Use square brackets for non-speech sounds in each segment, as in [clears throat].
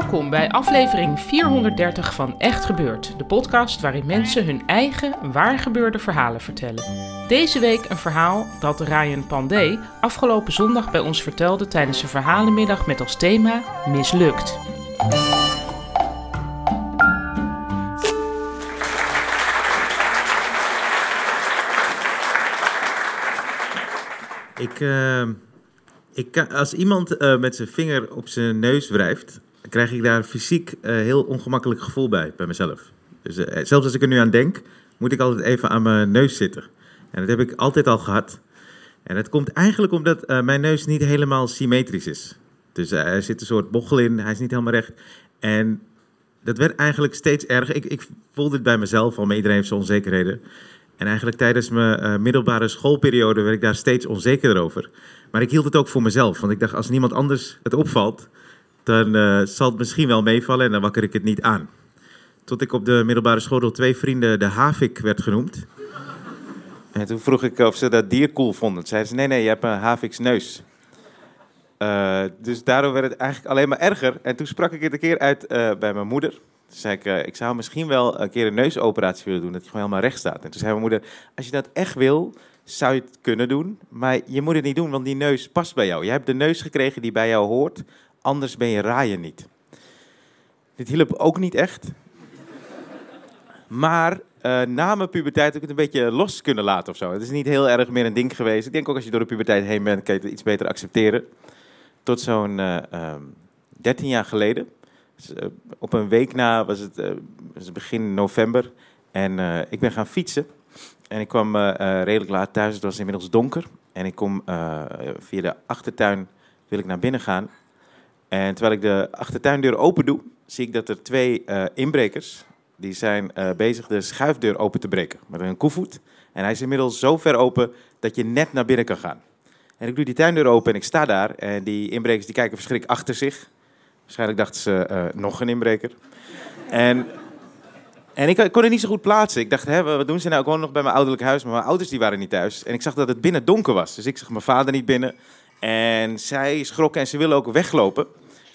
Welkom bij aflevering 430 van Echt Gebeurd, de podcast waarin mensen hun eigen waargebeurde verhalen vertellen. Deze week een verhaal dat Ryan Pandey afgelopen zondag bij ons vertelde tijdens een verhalenmiddag met als thema Mislukt. Ik, eh, ik als iemand eh, met zijn vinger op zijn neus wrijft, krijg ik daar fysiek een heel ongemakkelijk gevoel bij, bij mezelf. Dus eh, zelfs als ik er nu aan denk, moet ik altijd even aan mijn neus zitten. En dat heb ik altijd al gehad. En dat komt eigenlijk omdat eh, mijn neus niet helemaal symmetrisch is. Dus eh, er zit een soort bochel in, hij is niet helemaal recht. En dat werd eigenlijk steeds erger. Ik, ik voelde het bij mezelf, al maar iedereen heeft zijn onzekerheden. En eigenlijk tijdens mijn eh, middelbare schoolperiode werd ik daar steeds onzekerder over. Maar ik hield het ook voor mezelf, want ik dacht als niemand anders het opvalt, dan eh, zal het misschien wel meevallen en dan wakker ik het niet aan. Tot ik op de middelbare school door twee vrienden de havik werd genoemd. En toen vroeg ik of ze dat dier cool vonden. Zeiden ze, nee, nee, je hebt een haviksneus. Eh dus daardoor werd het eigenlijk alleen maar erger. En toen sprak ik het een keer uit eh, bij mijn moeder. Toen zei ik, ik zou misschien wel een keer een neusoperatie willen doen, dat je gewoon helemaal recht staat. En toen zei mijn moeder, als je dat echt wil, zou je het kunnen doen. Maar je moet het niet doen, want die neus past bij jou. Je hebt de neus gekregen die bij jou hoort, anders ben je raaien niet. Dit hielp ook niet echt. Maar eh, na mijn puberteit heb ik het een beetje los kunnen laten of zo. Het is niet heel erg meer een ding geweest. Ik denk ook als je door de puberteit heen bent, kan je het iets beter accepteren. Tot zo'n eh, ehm, 13 jaar geleden. Dus, eh, op een week na was het, begin november. En ik ben gaan fietsen. En ik kwam redelijk laat thuis. Het was inmiddels donker. En ik kom via de achtertuin wil ik naar binnen gaan. En terwijl ik de achtertuindeur open doe, zie ik dat er twee eh, inbrekers... die zijn eh, bezig de schuifdeur open te breken met een koevoet. En hij is inmiddels zo ver open dat je net naar binnen kan gaan. En ik doe die tuindeur open en ik sta daar. En die inbrekers die kijken verschrikt achter zich. Waarschijnlijk dachten ze eh, nog een inbreker. En, en ik, ik kon het niet zo goed plaatsen. Ik dacht, hè, wat doen ze nou? Ik woon nog bij mijn ouderlijk huis, maar mijn ouders die waren niet thuis. En ik zag dat het binnen donker was. Dus ik zag mijn vader niet binnen. En zij schrokken en ze willen ook weglopen.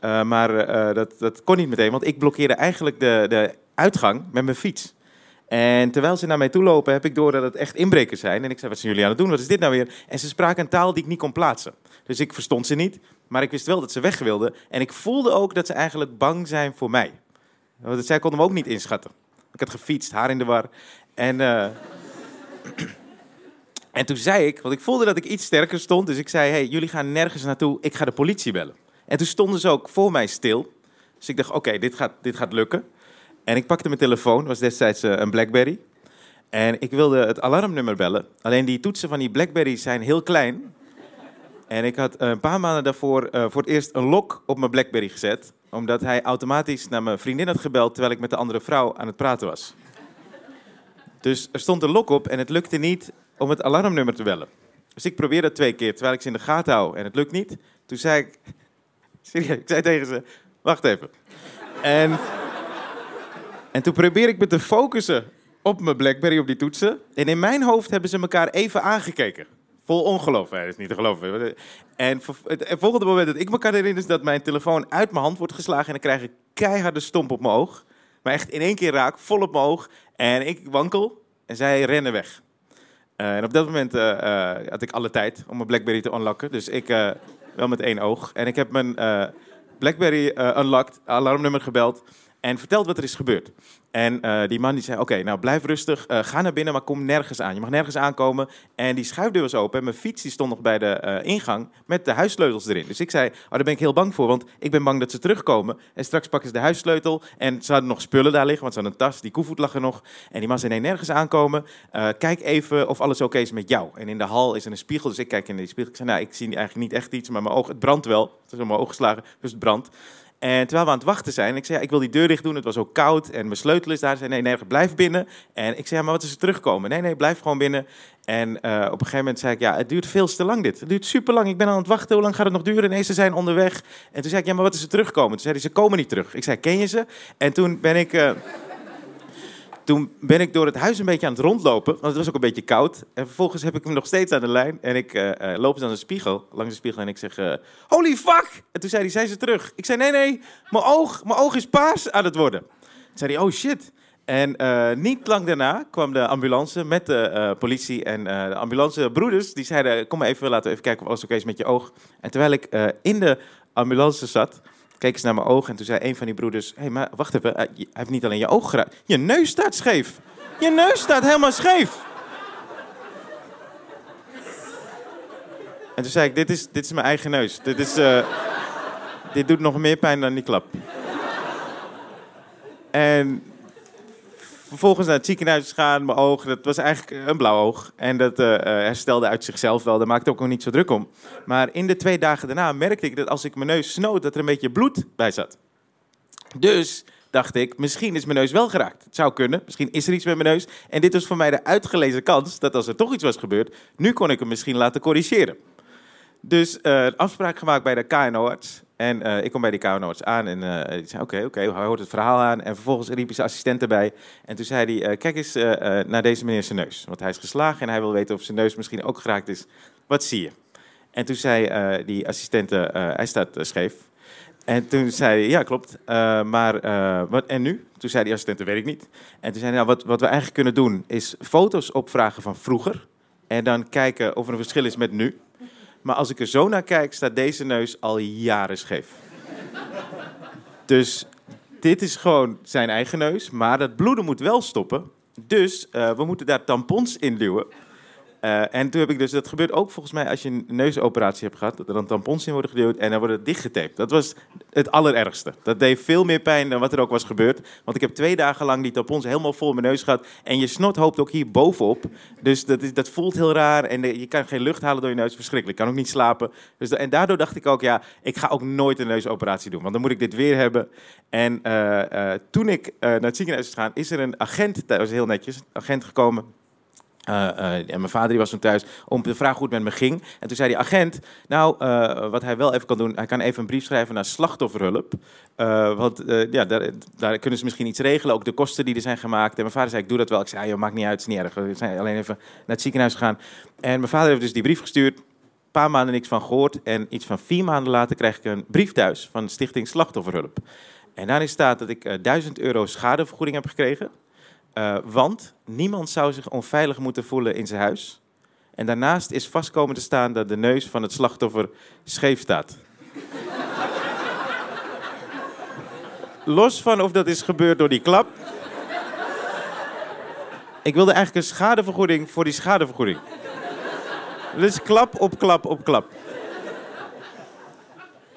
Eh, maar eh, dat, dat kon niet meteen, want ik blokkeerde eigenlijk de, de uitgang met mijn fiets. En terwijl ze naar mij toe lopen, heb ik door dat het echt inbrekers zijn. En ik zei, wat zijn jullie aan het doen? Wat is dit nou weer? En ze spraken een taal die ik niet kon plaatsen. Dus ik verstond ze niet, maar ik wist wel dat ze weg wilden. En ik voelde ook dat ze eigenlijk bang zijn voor mij. Want zij konden me ook niet inschatten. Ik had gefietst, haar in de war. En, eh, [clears throat] en toen zei ik, want ik voelde dat ik iets sterker stond. Dus ik zei, hey, jullie gaan nergens naartoe, ik ga de politie bellen. En toen stonden ze ook voor mij stil. Dus ik dacht, oké, dit, gaat, dit gaat lukken. En ik pakte mijn telefoon, was destijds eh, een Blackberry. En ik wilde het alarmnummer bellen. Alleen die toetsen van die Blackberry zijn heel klein. En ik had eh, een paar maanden daarvoor eh, voor het eerst een lock op mijn Blackberry gezet. Omdat hij automatisch naar mijn vriendin had gebeld terwijl ik met de andere vrouw aan het praten was. Dus er stond een lock op en het lukte niet om het alarmnummer te bellen. Dus ik probeerde het twee keer terwijl ik ze in de gaten hou en het lukt niet. Toen zei ik, ik zei tegen ze, wacht even. En, en toen probeer ik me te focussen op mijn Blackberry, op die toetsen. En in mijn hoofd hebben ze elkaar even aangekeken. Vol ongeloof. Dat is niet te geloven. En het volgende moment dat ik me kan herinneren... is dat mijn telefoon uit mijn hand wordt geslagen... en dan krijg ik keiharde stomp op mijn oog. Maar echt in één keer raak, vol op mijn oog. En ik wankel en zij rennen weg. Eh, en op dat moment eh, eh, had ik alle tijd om mijn Blackberry te unlocken. Dus ik wel met één oog. En ik heb mijn eh, Blackberry eh, unlocked, alarmnummer gebeld. En vertelt wat er is gebeurd. En eh, die man die zei, oké, nou blijf rustig, eh, ga naar binnen, maar kom nergens aan. Je mag nergens aankomen. En die schuifdeur was open en mijn fiets die stond nog bij de eh, ingang met de huissleutels erin. Dus ik zei, oh, daar ben ik heel bang voor, want ik ben bang dat ze terugkomen. En straks pakken ze de huissleutel en ze nog spullen daar liggen, want ze hadden een tas, die koevoet lag er nog. En die man zei, nee, nergens aankomen. kijk even of alles oké is met jou. En in de hal is er een spiegel, dus ik kijk in die spiegel. Ik zei, nou, ik zie eigenlijk niet echt iets, maar mijn oog, het brandt wel. Het is op mijn oog geslagen, dus het brandt. En terwijl we aan het wachten zijn, ik zei, ja, ik wil die deur dicht doen. Het was ook koud en mijn sleutel is daar. Ze zei, nee, nee, blijf binnen. En ik zei, ja, maar wat is er terugkomen? Nee, nee, blijf gewoon binnen. En uh, op een gegeven moment zei ik, ja, het duurt veel te lang dit. Het duurt super lang. Ik ben aan het wachten. Hoe lang gaat het nog duren? Nee, ze zijn onderweg. En toen zei ik, ja, maar wat is er terugkomen? Toen zei hij, ze komen niet terug. Ik zei, ken je ze? En toen ben ik... Uh, toen ben ik door het huis een beetje aan het rondlopen, want het was ook een beetje koud. En vervolgens heb ik hem nog steeds aan de lijn. En ik uh, uh, loop aan de spiegel, langs de spiegel, en ik zeg: uh, Holy fuck! En toen zei hij: Zijn ze terug? Ik zei: Nee, nee, mijn oog, mijn oog is paars aan het worden. Toen zei hij: Oh shit. En niet lang daarna kwam de ambulance met de politie en de ambulancebroeders. Die zeiden: Kom maar even, laten we even kijken of alles oké is met je oog. En terwijl ik in de ambulance zat, keek eens naar mijn ogen en toen zei een van die broeders... Hé, hey, maar wacht even, hij heeft niet alleen je oog geraakt. Je neus staat scheef. Je neus staat helemaal scheef. En toen zei ik, dit is, dit is mijn eigen neus. Dit, is, uh, dit doet nog meer pijn dan die klap. En vervolgens naar het ziekenhuis gaan, mijn oog, dat was eigenlijk een blauw oog. En dat uh, herstelde uit zichzelf wel, daar maakte ik ook nog niet zo druk om. Maar in de twee dagen daarna merkte ik dat als ik mijn neus snoot, dat er een beetje bloed bij zat. Dus dacht ik, misschien is mijn neus wel geraakt. Het zou kunnen, misschien is er iets met mijn neus. En dit was voor mij de uitgelezen kans dat als er toch iets was gebeurd, nu kon ik hem misschien laten corrigeren. Dus uh, afspraak gemaakt bij de KNO-arts. En uh, ik kom bij die KNO-arts aan en uh, die zei, oké, oké, hij hoort het verhaal aan. En vervolgens riep zijn assistent erbij. En toen zei hij, kijk eens naar deze meneer zijn neus. Want hij is geslagen en hij wil weten of zijn neus misschien ook geraakt is. Wat zie je? En toen zei die assistent, hij staat scheef. En toen zei hij, ja, klopt. maar wat, en nu? Toen zei die assistent, dat weet ik niet. En toen zei hij, nou, wat, wat we eigenlijk kunnen doen, is foto's opvragen van vroeger. En dan kijken of er een verschil is met nu. Maar als ik er zo naar kijk, staat deze neus al jaren scheef. dus dit is gewoon zijn eigen neus, maar dat bloeden moet wel stoppen. Dus uh, we moeten daar tampons in duwen. Uh, en toen heb ik dus, dat gebeurt ook volgens mij als je een neusoperatie hebt gehad, dat er dan tampons in worden geduwd en dan wordt het dichtgetaped. Dat was het allerergste. Dat deed veel meer pijn dan wat er ook was gebeurd. Want ik heb twee dagen lang die tampons helemaal vol mijn neus gehad. En je snot hoopt ook hier bovenop. Dus dat, is, dat voelt heel raar en je kan geen lucht halen door je neus. Verschrikkelijk. Ik kan ook niet slapen. Dus, en daardoor dacht ik ook, ja, ik ga ook nooit een neusoperatie doen. Want dan moet ik dit weer hebben. En uh, toen ik naar het ziekenhuis is gegaan, is er een agent, dat was heel netjes, een agent gekomen uh, uh, en mijn vader die was toen thuis om te vragen hoe het met me ging. En toen zei die agent, nou, uh, wat hij wel even kan doen, hij kan even een brief schrijven naar slachtofferhulp. want ja, daar, daar, kunnen ze misschien iets regelen, ook de kosten die er zijn gemaakt. En mijn vader zei, ik doe dat wel. Ik zei, ja, joh, maakt niet uit, het is niet erg. We zijn alleen even naar het ziekenhuis gegaan. En mijn vader heeft dus die brief gestuurd. Een paar maanden niks van gehoord. En iets van vier maanden later krijg ik een brief thuis van Stichting Slachtofferhulp. En daarin staat dat ik 1000 euro schadevergoeding heb gekregen. Uh, want niemand zou zich onveilig moeten voelen in zijn huis. En daarnaast is vast komen te staan dat de neus van het slachtoffer scheef staat. Los van of dat is gebeurd door die klap. Ik wilde eigenlijk een schadevergoeding voor die schadevergoeding. Dus klap op klap op klap.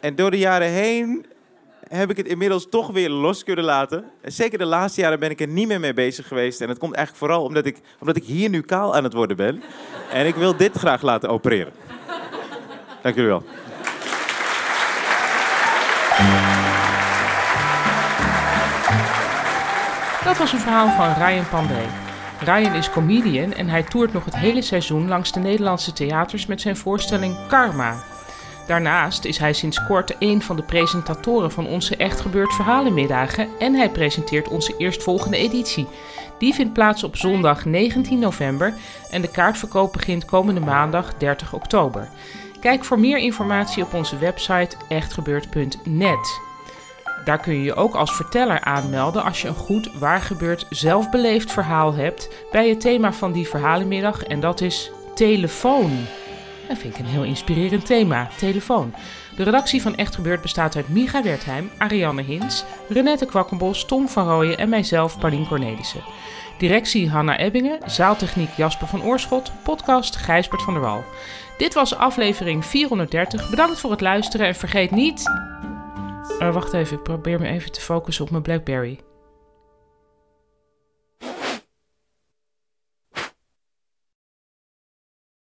En door de jaren heen heb ik het inmiddels toch weer los kunnen laten. Zeker de laatste jaren ben ik er niet meer mee bezig geweest. En dat komt eigenlijk vooral omdat ik, omdat ik hier nu kaal aan het worden ben. En ik wil dit graag laten opereren. Dank jullie wel. Dat was een verhaal van Ryan Pandey. Ryan is comedian en hij toert nog het hele seizoen langs de Nederlandse theaters met zijn voorstelling Karma. Daarnaast is hij sinds kort een van de presentatoren van onze Echt Gebeurd Verhalenmiddagen en hij presenteert onze eerstvolgende editie. Die vindt plaats op zondag 19 november en de kaartverkoop begint komende maandag 30 oktober. Kijk voor meer informatie op onze website echtgebeurd.net. Daar kun je je ook als verteller aanmelden als je een goed waargebeurd zelfbeleefd verhaal hebt bij het thema van die verhalenmiddag en dat is telefoon. Dat vind ik een heel inspirerend thema, telefoon. De redactie van Echt Gebeurd bestaat uit Micha Wertheim, Ariane Hins, Renette Kwakkenbos, Tom van Rooyen en mijzelf, Paulien Cornelissen. Directie Hanna Ebbingen, zaaltechniek Jasper van Oorschot, podcast Gijsbert van der Wal. Dit was aflevering 430. Bedankt voor het luisteren en vergeet niet... Uh, wacht even, ik probeer me even te focussen op mijn Blackberry.